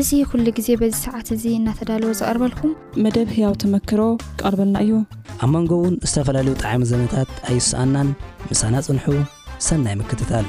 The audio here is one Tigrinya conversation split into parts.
እዚ ኩሉ ግዜ በዚ ሰዓት እዚ እናተዳለወ ዝቐርበልኩም መደብ ህያው ተመክሮ ክቐርበልና እዩ። ኣብ መንጎ እውን ዝተፈላለዩ ጣዕሚ ዘመታት ኣይስኣናን። ምሳና ጽንሑ፣ ሰናይ ምክትታል።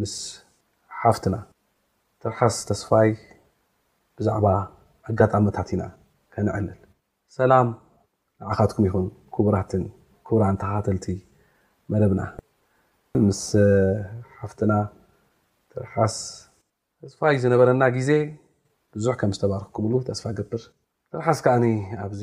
ምስ ሓፍትና ትርሓስ ተስፋይ ብዛዕባ ኣጋጣምታት ኢና ከነዕልል። ሰላም ንዓኻትኩም ይኹን ኩቡራትን ኩቡራን ተኻታተልቲ መደብና። ምስ ሓፍትና ትርሓስ ተስፋይ ዝነበረና ግዜ ብዙሕ ከም ዝተባረኽኩምሉ ተስፋ እገብር። ትርሓስ ከኣ ኣብዚ።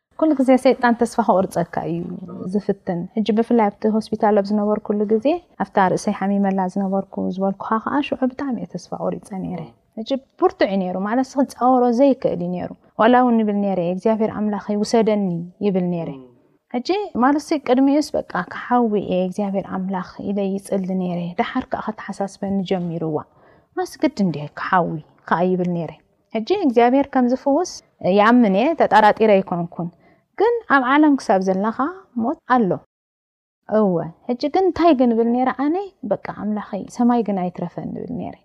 ኩሉ ግዜ ሰይጣን ተስፋ ክቁርፀካ እዩ ዝፍትን ሕጂ ብፍላይ ኣብቲ ሆስፒታል ኣብ ዝነበርኩሉ ግዜ ኣብታ ርእሰይ ሓሚመላ ዝነበርኩ ዝበልኩካ ከዓ ሽዑ ብጣዕሚ እየ ተስፋ ቆሪፀ ነይረ ሕጂ ብርቱዕ እዩ ነይሩ ማለት ክፃወሮ ዘይክእል እዩ ነይሩ ዋላ እውን ይብል ነይረ እግዚኣብሔር ኣምላኸይ ውሰደኒ ይብል ነይረ ሕጂ ማለት ቅድሚኡስ በቃ ክሓዊ እየ እግዚኣብሔር ኣምላኽ ኢለ ይፅሊ ነይረ ደሓር ከዓ ከተሓሳስበኒ ጀሚርዋ ማስ ግድን እንዲ ክሓዊ ከዓ ይብል ነይረ ሕጂ እግዚኣብሔር ከም ዝፍውስ ይኣምን እየ ተጣራጢረ ኣይኮንኩን ግን ኣብ ዓለም ክሳብ ዘለኻ ሞት ኣሎ። እወ ሕጂ ግን እንታይ ግን ብል ነረ ኣነ በቃ ኣምላኸይ ሰማይ ግን ኣይትረፈኒ ብል ነረ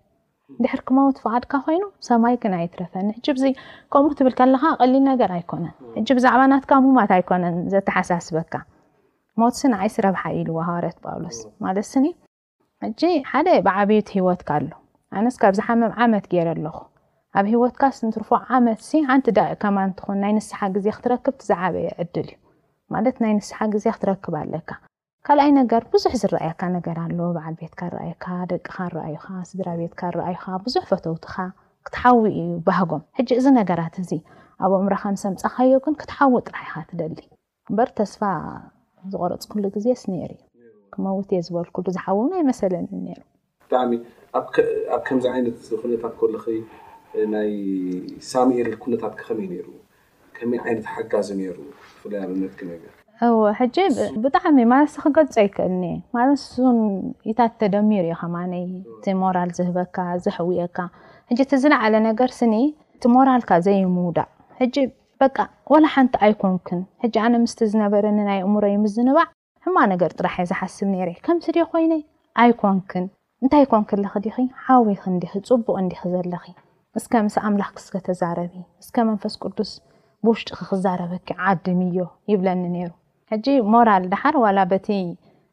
ድሕር ክመውት ፍቓድካ ኮይኑ ሰማይ ግን ኣይትረፈኒ ሕጂ ብዚ ከምኡ ትብል ከለኻ ቀሊል ነገር ኣይኮነን ሕጂ ብዛዕባ ናትካ ሙማት ኣይኮነን ዘተሓሳስበካ ሞትሲ ንዓይሲ ረብሓ ኢልዎ ሃዋርያት ጳውሎስ ማለት ስኒ ሕጂ ሓደ ብዓብዩት ሂወትካ ኣሎ ኣነስ ካብ ዝሓምም ዓመት ገይረ ኣለኹ ኣብ ሂወትካ ስንትርፎ ዓመት ሲ ሓንቲ ዳእ ከማን ትኹን ናይ ንስሓ ግዜ ክትረክብ ዝዓበየ ዕድል እዩ ማለት ናይ ንስሓ ግዜ ክትረክብ ኣለካ ካልኣይ ነገር ብዙሕ ዝረኣየካ ነገር ኣሎ በዓል ቤትካ ረኣየካ ደቅኻ ረኣዩኻ ስድራ ቤትካ ረኣዩኻ ብዙሕ ፈተውትኻ ክትሓዊ እዩ ባህጎም ሕጂ እዚ ነገራት እዚ ኣብ ኣእምሮኻ ምስ ኣምጻኻዮ ግን ክትሓዊ ጥራሕ ኢኻ ትደሊ እምበር ተስፋ ዝቆረፅኩሉ ግዜስ ነይሩ እዩ። ክመውት እየ ዝበልኩሉ ዝሓዊ እውን ኣይመሰለንን ነይሩ። ብጣዕሚ ኣብ ከምዚ ዓይነት ኩነታት ከለኺ ናይ ሳሙኤል ኩነታት ከ ከመይ ነይሩ? ከመይ ዓይነት ሓጋዚ ነይሩ ብፍላይ ኣብ እምነትኪ ነገር? እወ ሕጂ ብጣዕሚ ማለት ክገልፆ ኣይክእልን እየ ማለት እሱን ኢታት ተደሚሩ እዩ ከማነይ እቲ ሞራል ዝህበካ ዘሕውየካ ሕጂ እቲ ዝለዓለ ነገር ስኒ እቲ ሞራልካ ዘይምውዳእ ሕጂ በቃ ዋላ ሓንቲ ኣይኮንኩን ሕጂ ኣነ ምስቲ ዝነበረኒ ናይ ኣእምሮይ ምዝንባዕ ሕማቅ ነገር ጥራሕ እየ ዝሓስብ ነይረ ከምቲ ድየ ኮይነ ኣይኮንክን እንታይ ኮንኪ ኣለኺ ዲኺ ሓዊኺ እንዲኺ ጽቡቅ እንዲኺ ዘለኺ እስከ ምስ ኣምላኽኪ እስከ ተዛረቢ እስከ መንፈስ ቅዱስ ብውሽጥኺ ክዛረበኪ ዓድምዮ ይብለኒ ነይሩ ሕጂ ሞራል ደሓር ዋላ በቲ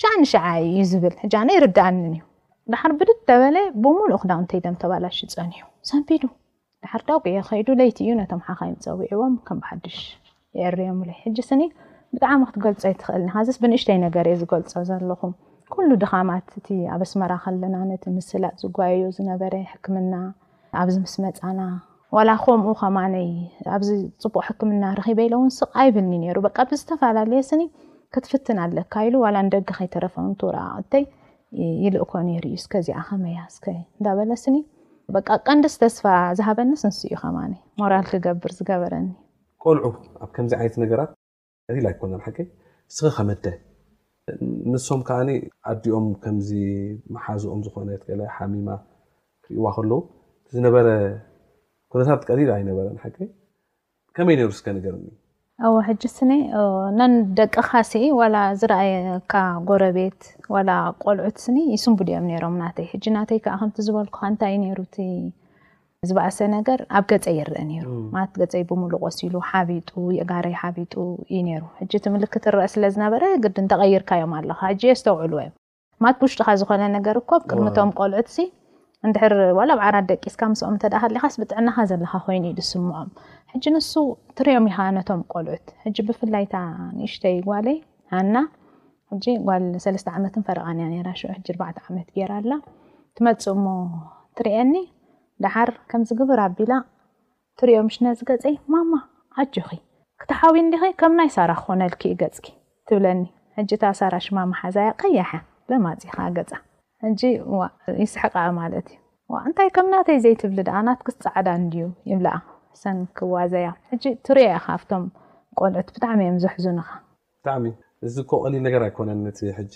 ሽዓ ንሽዓ እዩ ዝብል ሕጂ ኣነ ይርድኣንን እዩ ድሓር ብድድ ደበለ ብምሉእ ክዳውንተይ ደም ተባላሹ ጸኒሑ ሰንቢዱ ድሓር ዳውግኤ ከይዱ ለይቲ እዩ ነቶም ሓኻይም ጸዊዕዎም ከም ብሓድሽ የእርዮምለይ ሕጂ ስኒ ብጣዕሚ ክትገልጾ ኣይትኽእልን ሀዝስ ብንእሽተይ ነገር እየ ዝገልጾ ዘለኹ ኩሉ ድኻማት እቲ ኣብ ኣስመራ ከለና ነቲ ምስላጥ ዝጓየዮ ዝነበረ ሕክምና ኣብዚ ምስ መጻና ዋላ ከምኡ ከማነይ ኣብዚ ፅቡቅ ሕክምና ረኺበ ኢለ እውን ስቅ ኣይብልኒ ነይሩ በቃ ብዝተፈላለየ ስኒ ክትፍትን ኣለካ ኢሉ ዋላ ንደገ ከይተረፈንቱ ረቃቅተይ ይልእኮ ነይሩ እዩ እስከ እዚኣ ከመያ እስከ እንዳበለስኒ በቃ ቀንድስ ተስፋ ዝሃበንስ ንሱ እዩ ከማኒ ሞራል ክገብር ዝገበረኒ ቆልዑ ኣብ ከምዚ ዓይነት ነገራት ሪል ኣይኮነን ሓቀይ ንስኺ ከመደ ንሶም ከኣ ኣዲኦም ከምዚ መሓዝኦም ዝኾነት ገለ ሓሚማ ክሪእዋ ከለዉ ዝነበረ ኩነታት ቀሊል ኣይነበረን ሓቀይ ከመይ ነይሩ እስከ ንገርኒ ኣወ ሕጂ ስኒ ነን ደቅኻ ሲ ዋላ ዝረኣየካ ጎረቤት ዋላ ቆልዑት ስኒ ይስንብዱ እዮም ነይሮም ናተይ ሕጂ ናተይ ከኣ ከምቲ ዝበልኩኻ እንታይ እዩ ነይሩ እቲ ዝበኣሰ ነገር ኣብ ገጸይ ይርእ ነይሩ። ማለት ገጸይ ብምሉእ ቆሲሉ፣ ሓቢጡ፣ የእጋረይ ሓቢጡ እዩ ነይሩ። ሕጂ እቲ ምልክት ይረኣ ስለ ዝነበረ ግድን ተቐይርካዮም ኣለኻ። ሕጂ የስተውዕልዎ እዮም። ማለት ብውሽጥኻ ዝኾነ ነገር እኮ ኣብ ቅድሚ እቶም ቆልዑትሲ እንድሕር ዋላ ኣብ ዓራት ደቂስካ ምስኦም እንተ ሃሊኻስ ብጥዕናኻ ዘለኻ ኮይኑ እዩ ዝስምዖም። ሕጂ ንሱ ትርእዮም ኢኻ ነቶም ቆልዑት። ሕጂ ብፍላይ እታ ንእሽተይ ጓለይ ሃና ሕጂ ጓል ሰለስተ ዓመትን ፈረቓን እያ ነይራ፣ ሽዑ ሕጂ ኣርባዕተ ዓመት ገይራ ኣላ። ትመጽእ እሞ ትርእየኒ፣ ደሓር ከምዚ ግብር ኣቢላ ትርእዮ ምሽ ነዚ ገጸይ፣ ማማ ኣጆኺ ክትሓውዪ እንዲኺ ከም ናይ ሳራ ክኾነልኪ እዩ ገጽኪ ትብለኒ። ሕጂ እታ ሳራ ሽማ መሓዛ እያ ቀያሕ እያ፣ ለማጺ ከኣ ገጻ። ሕጂ ዋእ ይስሕቃኣ ማለት እዩ። ዋእ እንታይ ከም ናተይ ዘይትብሊ ደኣ ናትክስ ጻዕዳ እንድዩ ይብላኣ ሰን ክዋዘያ። ሕጂ ትርእዮ ኢኻ ኣብቶም ቆልዑት ብጣዕሚ እዮም ዘሕዙኑኻ። ብጣዕሚ እዚ እኮ ቀሊል ነገር ኣይኮነን እቲ ሕጂ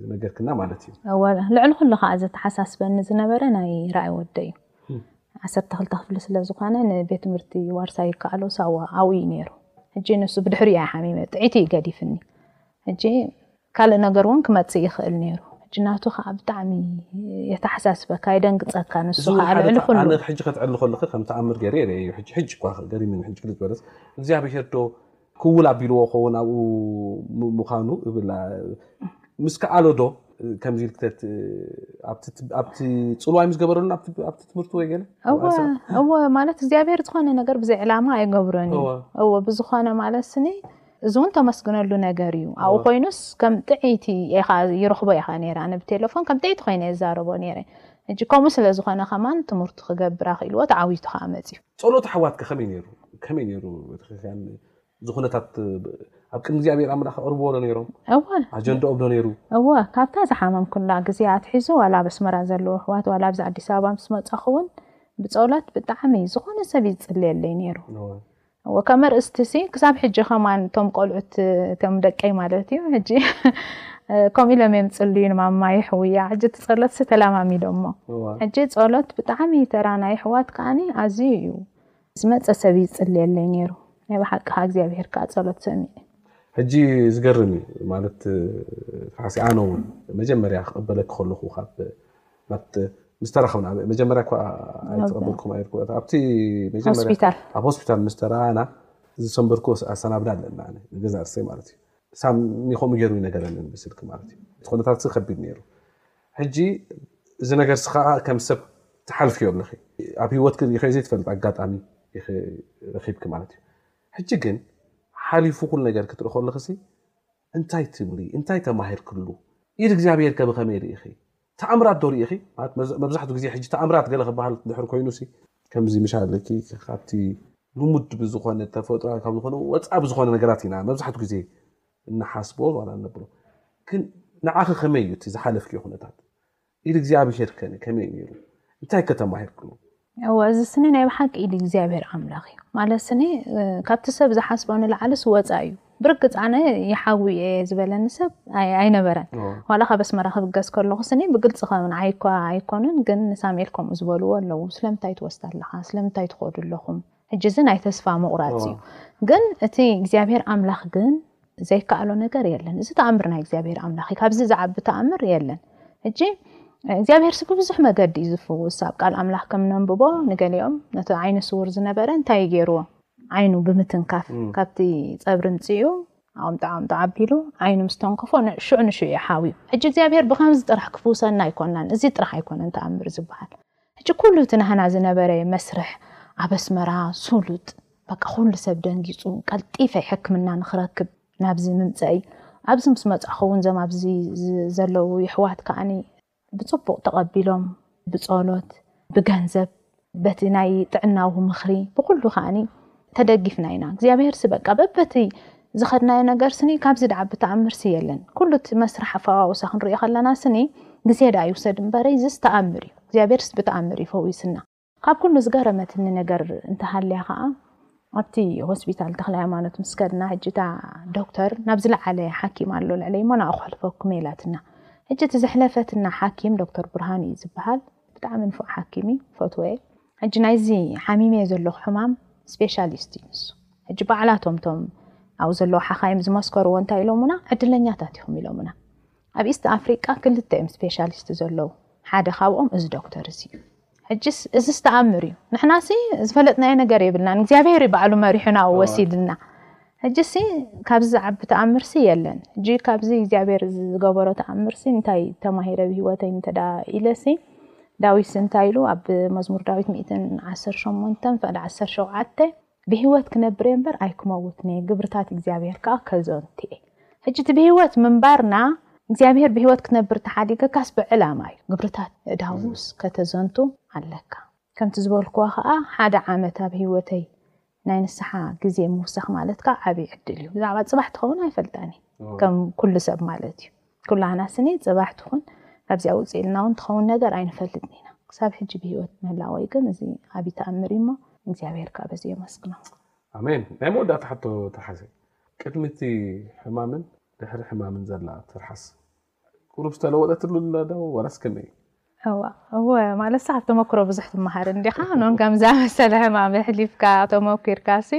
ዝነገርክና ማለት እዩ። እወ ልዕሊ ኩሉ ከኣ ዘተሓሳስበኒ ዝነበረ ናይ ራኢ ወደይ እዩ። ዓሰርተ ክልተ ክፍሊ ስለ ዝኾነ ንቤት ትምህርቲ ዋርሳይ ይከኣሎ ሳዋ ኣብኡ እዩ ነይሩ። ሕጂ ንሱ ብድሕሪኡ እየ ሓሚመ ጥዒቱ እዩ ገዲፍኒ። ሕጂ ካልእ ነገር እውን ክመጽእ ይኽእል ነይሩ። ሕጂ ናቱ ከኣ ብጣዕሚ የተሓሳስበካ የደንግጸካ ንሱ እዚ ከኣ ልዕሊ ሓደ ኩሉ ኣነ ሕጂ ከትዕሊ ከለኺ ከም ተኣምር ገይረ ይርእዮ ሕጂ ሕጂ እኳ ገሪሙኒ ሕጂ ክልዝ በለስ እግዚኣብሄር ዶ ክውል ኣቢልዎ ክኸውን ኣብኡ ምዃኑ እብል ምስ ከኣሎ ዶ ከምዚ ልክተት ኣብቲ ፅልዋይ ምስ ገበረሉ ኣብቲ ትምህርቲ ወይ ገለ እወ ማለት እግዚኣብሔር ዝኾነ ነገር ብዘይ ዕላማ ኣይገብሮን እዩ እወ ብዝኾነ ማለት ስኒ እዚ እውን ተመስግነሉ ነገር እዩ ኣብኡ ኮይኑስ ከም ጥዒቲ ኢኻ ይረኽቦ ኢኻ ነይረ ኣነ ብቴሌፎን ከም ጥዒቲ ኮይነ የዛረቦ ነይረ ሕጂ ከምኡ ስለ ዝኾነ ከማን ትምህርቱ ክገብር ኣኽኢልዎ ተዓዊቱ ከዓ መፅዩ ጸሎት ኣሕዋት ከ ከመይ ነይሩ? ከመይ ነይሩ ቤተክርስትያን ዝኹነታት ኣብ ቅድሚ እግዚኣብሔር ኣምላኽ ኣቕርብዎ ዶ ነይሮም? እወ ኣጀንዳኦም ዶ ነይሩ? እወ ካብታ ዝሓመምኩላ ግዜ ኣትሒዙ ዋላ ኣብ ኣስመራ ዘለዉ ኣሕዋት ዋላ ኣብዚ ኣዲስ ኣበባ ምስ መጻኹ እውን ብጸሎት ብጣዕሚ ዝኾነ ሰብ እዩ ዝጽልየለይ ነይሩ። እወ እወ ከም ኣርእስቲ ሲ ክሳብ ሕጂ ከማን እቶም ቆልዑት እቶም ደቀይ ማለት እዩ ሕጂ ከምኡ ኢሎም እዮም ዝጽልዩ ንማማ ይሕውያ ሕጂ ጸሎትሲ ተለማሚዶሞ እወ ሕጂ ጸሎት ብጣዕሚ ተራ ናይ ኣሕዋት ከዓኒ ኣዝዩ እዩ ዝመጸ ሰብ ይጽልየለይ ነይሩ ናይ ብሓቂ ከ እግዚኣብሄር ከ ጸሎት ሰሚዑ ሕጂ ዝገርም እዩ ማለት ፍሓሲ ኣነ እውን መጀመርያ ክቕበለኪ ከለኹ ካብ ናብቲ ምስ ተራኸብና ኣብ- መጀመርያ እኳ ኣይተቐበልኩም ኣይርኩ ኣብቲ መጀመርያ ሆስፒታል ኣብ ሆስፒታል ምስ ተረኣና ዝሰንበርኩ ኣሰናብዳ ኣለና ኣነ ንገዛ ርእሰይ ማለት እዩ ሳሚ ከምኡ ገይሩ ይነገረኒ ብስልኪ ማለት እዩ እቲ ኩነታት ከቢድ ነይሩ ሕጂ እዚ ነገርሲ ከዓ ከም ሰብ ትሓልፍዮ ኣለኺ ኣብ ሂወትኪ ሪኢኺዮ ዘይትፈልጥ ኣጋጣሚ ኢኺ ረኺብኪ ማለት እዩ ሕጂ ግን ሓሊፉ ኩሉ ነገር ክትርኢ ከለኺሲ እንታይ ትብሊ እንታይ ተማሂርክሉ ኢድ እግዚኣብሄር ከ ብኸመይ ርኢኺ ተኣምራት ዶ ሪኢኺ ማለት መብዛሕቱ ግዜ ሕጂ ተኣምራት ገለ ክበሃል ድሕር ኮይኑ ሲ ከምዚ ምሽ ኣለኪ ካብቲ ልሙድ ብዝኾነ ተፈጥሮ ካብ ዝኾነ ወጻኢ ብዝኾነ ነገራት ኢና መብዛሕቱ ግዜ እንሓስቦ ዋላ እነብሎ ግን ንዓኺ ከመይ እዩ እቲ ዝሓለፍክዮ ኩነታት ኢድ እግዚኣብሄር ከ ከመይ ነይሩ እንታይ ከ ተማሂርክሉ እወ እዚ ስኒ ናይ ብሓቂ ኢድ እግዚኣብሔር ኣምላኽ እዩ ማለት ስኒ ካብቲ ሰብ ዝሓስቦ ንላዕልስ ወፃ እዩ ብርግፅ ኣነ ይሓዊ እየ ዝበለኒ ሰብ ኣይነበረን ዋላ ካብ ኣስመራ ክብገስ ከለኹ ስኒ ብግልፂ ከምን ዓይኳ ኣይኮንን ግን ንሳሙኤል ከምኡ ዝበልዎ ኣለዉ ስለምንታይ ትወስዳ ኣለኻ ስለምንታይ ትኸዱ ኣለኹም ሕጂ እዚ ናይ ተስፋ ምቑራጽ እዩ ግን እቲ እግዚኣብሔር ኣምላኽ ግን ዘይከኣሎ ነገር የለን እዚ ተኣምር ናይ እግዚኣብሔር ኣምላኽ ካብዚ ዝዓቢ ተኣምር የለን ሕጂ እግዚኣብሔር ሲ ብብዙሕ መገዲ እዩ ዝፍውስ ኣብ ቃል ኣምላኽ ከም ነንብቦ ንገሊኦም ነቲ ዓይነ ስውር ዝነበረ እንታይ ገይርዎ ዓይኑ ብምትንካፍ ካብቲ ፀብሪ ምፅኡ ኣምጣ ኣምጣ ኣቢሉ ዓይኑ ምስ ተንከፎ ንሽዑ ንሽዑ ይሓውዩ ሕጂ እግዚኣብሔር ብከምዚ ጥራሕ ክፍውሰና ኣይኮናን እዚ ጥራሕ ኣይኮነን ተኣምር ዝበሃል ሕጂ ኩሉ እቲ ናህና ዝነበረ መስርሕ ኣብ ኣስመራ ሱሉጥ በቃ ኩሉ ሰብ ደንጊጹ ቀልጢፈ ሕክምና ንክረክብ ናብዚ ምምጸእይ ኣብዚ ምስ መጻኹ ውን እዞም ኣብዚ ዘለዉ የሕዋት ከኣ ብጽቡቕ ተቐቢሎም ብጸሎት ብገንዘብ በቲ ናይ ጥዕናዊ ምኽሪ ብኹሉ ከኣ ተደጊፍና ኢና እግዚኣብሔር ሲ በቃ በበቲ ዝኸድናዮ ነገር ስኒ ካብዚ ድዓ ብተኣምር ሲ የለን ኩሉ እቲ መስርሕ ኣፈዋውሳ ክንሪኦ ከለና ስኒ ግዜ ድኣ ይውሰድ እምበረ እዚ ዝተኣምር እዩ እግዚኣብሔር ሲ ብተኣምር እዩ ፈዊስና ካብ ኩሉ ዝገረመትኒ ነገር እንተሃልያ ከዓ ኣብቲ ሆስፒታል ተክለ ሃይማኖት ምስ ከድና ሕጂ እታ ዶክተር ናብ ዝለዓለ ሓኪም ኣሎ ልዕለይ እሞ ናብኡ ክሕልፈኩም ኢላትና ሕጂ እቲ ዘሕለፈትና ሓኪም ዶክተር ብርሃን እዩ ዝበሃል ብጣዕሚ ንፉዕ ሓኪም እዩ ፈትወየ። ሕጂ ናይዚ ሓሚመዮ ዘለኹ ሕማም ስፔሻሊስት እዩ ንሱ። ሕጂ ባዕላቶም ቶም ኣብኡ ዘለዉ ሓኻይም ዝመስከርዎ እንታይ ኢሎሙና ዕድለኛታት ኢኹም ኢሎሙና። ኣብ ኢስት ኣፍሪቃ ክልተ እዮም ስፔሻሊስት ዘለዉ ሓደ ካብኦም እዚ ዶክተር እዚ እዩ። ሕጂስ እዝስ ተኣምር እዩ። ንሕናሲ ዝፈለጥናዮ ነገር የብልናን እግዚኣብሄር እዩ ባዕሉ መሪሑና ኣብኡ ወሲድና። ሕጂሲ ካብዚ ዝዓቢ ተኣምርሲ የለን ሕጂ ካብዚ እግዚኣብሔር ዝገበሮ ተኣምርሲ እንታይ ተማሂረ ብሂወተይ እንተዳ ኢለሲ ዳዊትሲ እንታይ ኢሉ ኣብ መዝሙር ዳዊት 118 ፈቅዲ 17 ብሂወት ክነብር እየ እምበር ኣይክመውትን እየ ግብርታት እግዚኣብሔር ከዓ ከዘንቱ እየ ሕጂ እቲ ብሂወት ምንባርና እግዚኣብሔር ብሂወት ክትነብር ተሓዲገካስ ብዕላማ እዩ ግብርታት ዳውስ ከተዘንቱ ኣለካ ከምቲ ዝበልክዋ ከዓ ሓደ ዓመት ኣብ ሂወተይ ናይ ንስሓ ግዜ ምውሳኽ ማለት ከዓ ዓብዪ ዕድል እዩ ብዛዕባ ፅባሕ ትኸውን ኣይፈልጣን እዩ ከም ኩሉ ሰብ ማለት እዩ ኩላህና ስኒ ፅባሕ ትኹን ካብዚኣ ውፅእ ኢልና እውን ትኸውን ነገር ኣይንፈልጥን ኢና ክሳብ ሕጂ ብሂወት ምህላወይ ግን እዚ ዓብዪ ተኣምር እዩ እሞ እግዚኣብሄር ከዓ በዚ የመስግኖ ኣሜን ናይ መወዳእታ ሕቶ ትርሓሰይ ቅድሚ እቲ ሕማምን ድሕሪ ሕማምን ዘላ ትርሓስ ቁሩብ ዝተለወጠትሉ ኣሎ ዶ ወላስ ከመይ እዩ? እወ እወ ማለት ካብ ተመክሮ ብዙሕ ትመሃር እንዲኻ ኖን ከም ዝኣመሰለ ሕማም ኣሕሊፍካ ተመኪርካሲ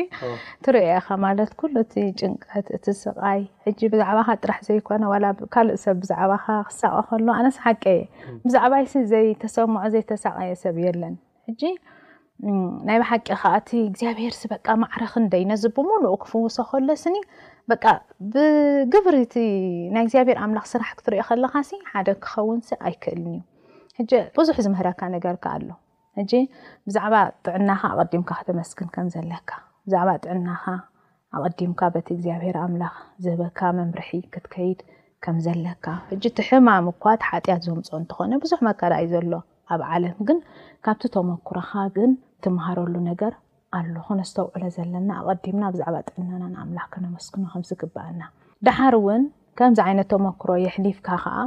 ትርእዮ ኢኻ ማለት ኩሉ እቲ ጭንቀት እቲ ስቓይ ሕጂ ብዛዕባኻ ጥራሕ ዘይኮነ ዋላ ካልእ ሰብ ብዛዕባኻ ክሳቐ ከሎ ኣነስ ሓቂ እየ ብዛዕባይሲ ዘይተሰምዖ ዘይተሳቐየ ሰብ የለን ሕጂ ናይ ብሓቂ ከኣ እቲ እግዚኣብሄርሲ በቃ ማዕረ ክንደይ ነዚ ብምሉኡ ክፍውሶ ከሎስኒ በቃ ብግብሪ እቲ ናይ እግዚኣብሄር ኣምላኽ ስራሕ ክትሪኦ ከለኻሲ ሓደ ክኸውንሲ ኣይክእልን እዩ ሕጂ ብዙሕ ዝምህረካ ነገር ከኣ ኣሎ ሕጂ ብዛዕባ ጥዕናኻ ኣቐዲምካ ከተመስግን ከም ዘለካ ብዛዕባ ጥዕናኻ ኣቐዲምካ በቲ እግዚኣብሔር ኣምላኽ ዝህበካ መምርሒ ክትከይድ ከም ዘለካ። ሕጂ እቲ ሕማም እኳ እቲ ሓጢኣት ዘምጽኦ እንተኾነ ብዙሕ መከራ እዩ ዘሎ ኣብ ዓለም ግን ካብቲ ተመኩሮኻ ግን ትመሃረሉ ነገር ኣሎ ክነስተውዕሎ ዘለና ኣቐዲምና ብዛዕባ ጥዕናና ንኣምላኽ ከነመስግኖ ከም ዝግብኣና ደሓር እውን ከምዚ ዓይነት ተመክሮ የሕሊፍካ ከኣ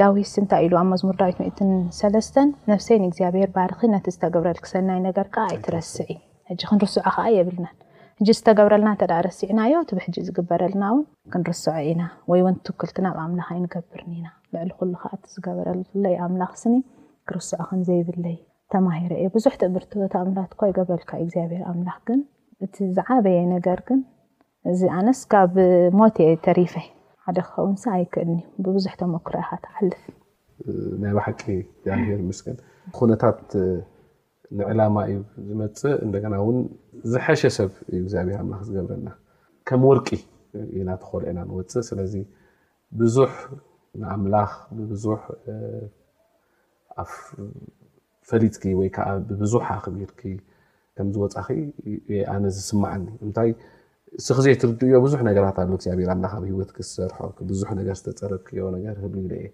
ዳዊት እንታይ ኢሉ ኣብ መዝሙር ዳዊት ሚእትን ሰለስተን ነፍሰይ ንእግዚኣብሔር ባርኺ ነቲ ዝተገብረልኪ ሰናይ ነገር ከኣ ኣይትረስዒ ሕጂ ክንርስዖ ከኣ የብልናን ሕጂ ዝተገብረልና እንተ ረሲዕናዮ እቲ ብሕጂ ዝግበረልና እውን ክንርስዖ ኢና ወይ እውን ትክልቲ ናብ ኣምላኽ ኣይንገብርን ኢና ልዕሊ ኩሉ ከኣ እቲ ዝገበረለይ ኣምላኽ ስኒ ክርስዖ ከም ዘይብለይ ተማሂረ እየ ብዙሕ ትእምርቲ ተኣምራት እኳ ይገብረልካ እግዚኣብሔር ኣምላኽ ግን እቲ ዝዓበየ ነገር ግን እዚ ኣነስ ካብ ሞት እየ ተሪፈ ሓደ ክኸውንሰ ኣይክእልን እዩ ብብዙሕ ተመክሮ ኢኻ ትሓልፍ። ናይ ባሓቂ እግዚኣብሔር ይመስገን ኩነታት ንዕላማ እዩ ዝመፅእ እንደገና እውን ዝሐሸ ሰብ እዩ እግዚኣብሔር ኣምላክ ዝገብረና ከም ወርቂ ኢና ተኾልዕና ንወፅእ ስለዚ ብዙሕ ንኣምላክ ብብዙሕ ፈሊጥኪ ወይ ከኣ ብብዙሕ ኣኽቢርኪ ከም ዝወጻኺ እየ ኣነ ዝስምዓኒ እንታይ እስኺ ዘይትርድእዮ ብዙሕ ነገራት ኣሎ እግዚኣብሔር ኣምላኽ ኣብ ህይወትኪ ዝሰርሖ ብዙሕ ነገር ዝተጸረብክዮ ነገር ህሉ ኢለ እየ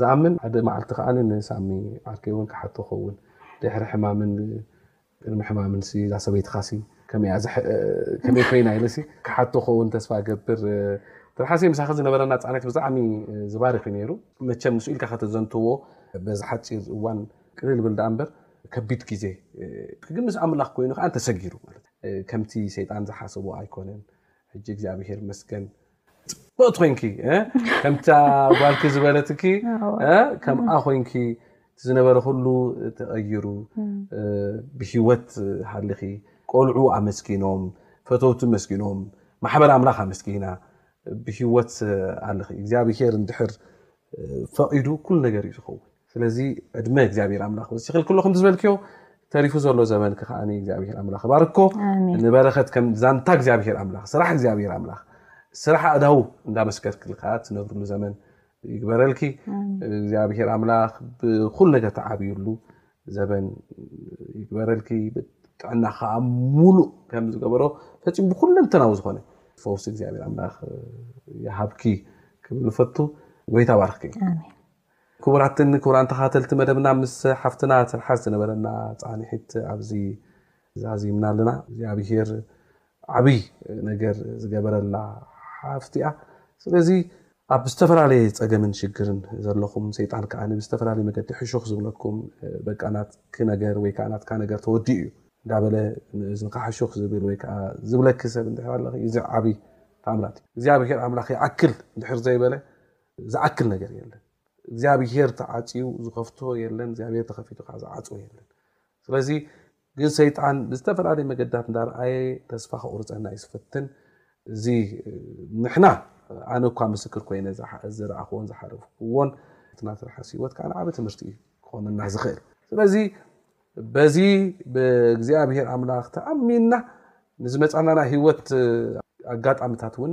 ዝኣምን ሓደ መዓልቲ ከኣ ንሳሚ ዓርከይ እውን ክሓቶ ኸውን ድሕሪ ሕማምን ቅድሚ ሕማምን ሲ እዛ ሰበይትኻ ሲ ከመይ እያ ዝሕ- እ፣ ከመይ ኮይና ኢለ ሲ ክሓቶ ክኸውን ተስፋ እገብር እ፣ ትርሓሰይ ምሳኺ ዝነበረና ጻንሒት ብዛዕሚ እ፣ ዝባርኽ እዩ ነይሩ መቸም ንሱ ኢልካ ከተዘንትዎ በዚ ሓጺር እዋን ቅልል ይብል ደኣ እምበር ከቢድ ግዜ እ፣ ግን ምስ ኣምላኽ ኮይኑ ከኣ እንተሰጊሩ ማለት እ፣ ከምቲ ሰይጣን ዝሓሰቦ ኣይኮነን ሕጂ እግዚኣብሄር ይመስገን ፅብቕቲ ኮይንኪ ከምታ ጓልኪ ዝበለትኪ ከምኣ ኮይንኪ ዝነበረ ኩሉ ተቐይሩ ብሂወት ሃሊኺ ቆልዑ ኣመስጊኖም ፈተውቲ ኣመስጊኖም ማሕበር ኣምላኽ ኣመስጊና ብሂወት ኣለኺ እግዚኣብሄር እንድሕር ፈቂዱ ኩሉ ነገር እዩ ዝኸውን ስለዚ ዕድመ እግዚኣብሔር ኣምላክ ወሲክል ክሎ ከምዚ ዝበልክዮ ተሪፉ ዘሎ ዘመንክ ከዓ እግዚኣብሔር ኣምላክ ባርኮ ንበረከት ከም ዛንታ እግዚኣብሔር ኣምላክ ስራሕ እግዚኣብሔር ኣምላክ ስራሕ ኣእዳው እንዳመስከርክል ከዓ ትነብርሉ ዘመን ይግበረልኪ እግዚኣብሔር ኣምላክ ብኩሉ ነገር ተዓብዩሉ ዘበን ይግበረልኪ ጥዕና ከዓ ሙሉእ ከም ዝገበሮ ፈፂሙ ብኩለንተናዊ ዝኮነ ፈውሲ እግዚኣብሔር ኣምላክ ይሃብኪ ክብል ፈቱ ጎይታ ባርክኪ ክቡራትን ክቡራን ተካተልቲ መደብና ምስ ሓፍትና ትርሓስ ዝነበረና ፃኒሒት ኣብዚ ዛዚምና ኣለና እግዚኣብሄር ዓብይ ነገር ዝገበረላ ሓፍት እያ ስለዚ ኣብ ዝተፈላለየ ፀገምን ሽግርን ዘለኹም ሰይጣን ከዓ ብዝተፈላለየ መገዲ ሕሹኽ ዝብለኩም በቃ ናትኪ ነገር ወይ ከዓ ናትካ ነገር ተወዲኡ እዩ እንዳበለ ንእዝንካ ሕሹኽ ዝብል ወይ ከዓ ዝብለኪ ሰብ እንድሕር ኣለኺ እዚ ዓብይ ተኣምራት እዩ እግዚኣብሄር ኣምላኽ ይኣክል እንድሕር ዘይበለ ዝኣክል ነገር የለን እግዚኣብሄር ተዓፅዩ ዝኸፍቶ የለን እግዚኣብሄር ተኸፊቱ ከዓ ዝዓፅዎ የለን ስለዚ ግን ሰይጣን ብዝተፈላለየ መገድታት እንዳርኣየ ተስፋ ከቑርፀና እዩ ዝፍትን። እዚ ንሕና ኣነ እኳ ምስክር ኮይነ ዝረኣኽዎን ዝሓለፍክዎን ናትና ትርሓስ ህይወት ከዓነ ዓቢ ትምህርቲ እዩ ክኾነና ዝኽእል። ስለዚ በዚ ብእግዚኣብሔር ኣምላኽ ተኣሚንና ንዝመፃና ናይ ህይወት ኣጋጣምታት እውን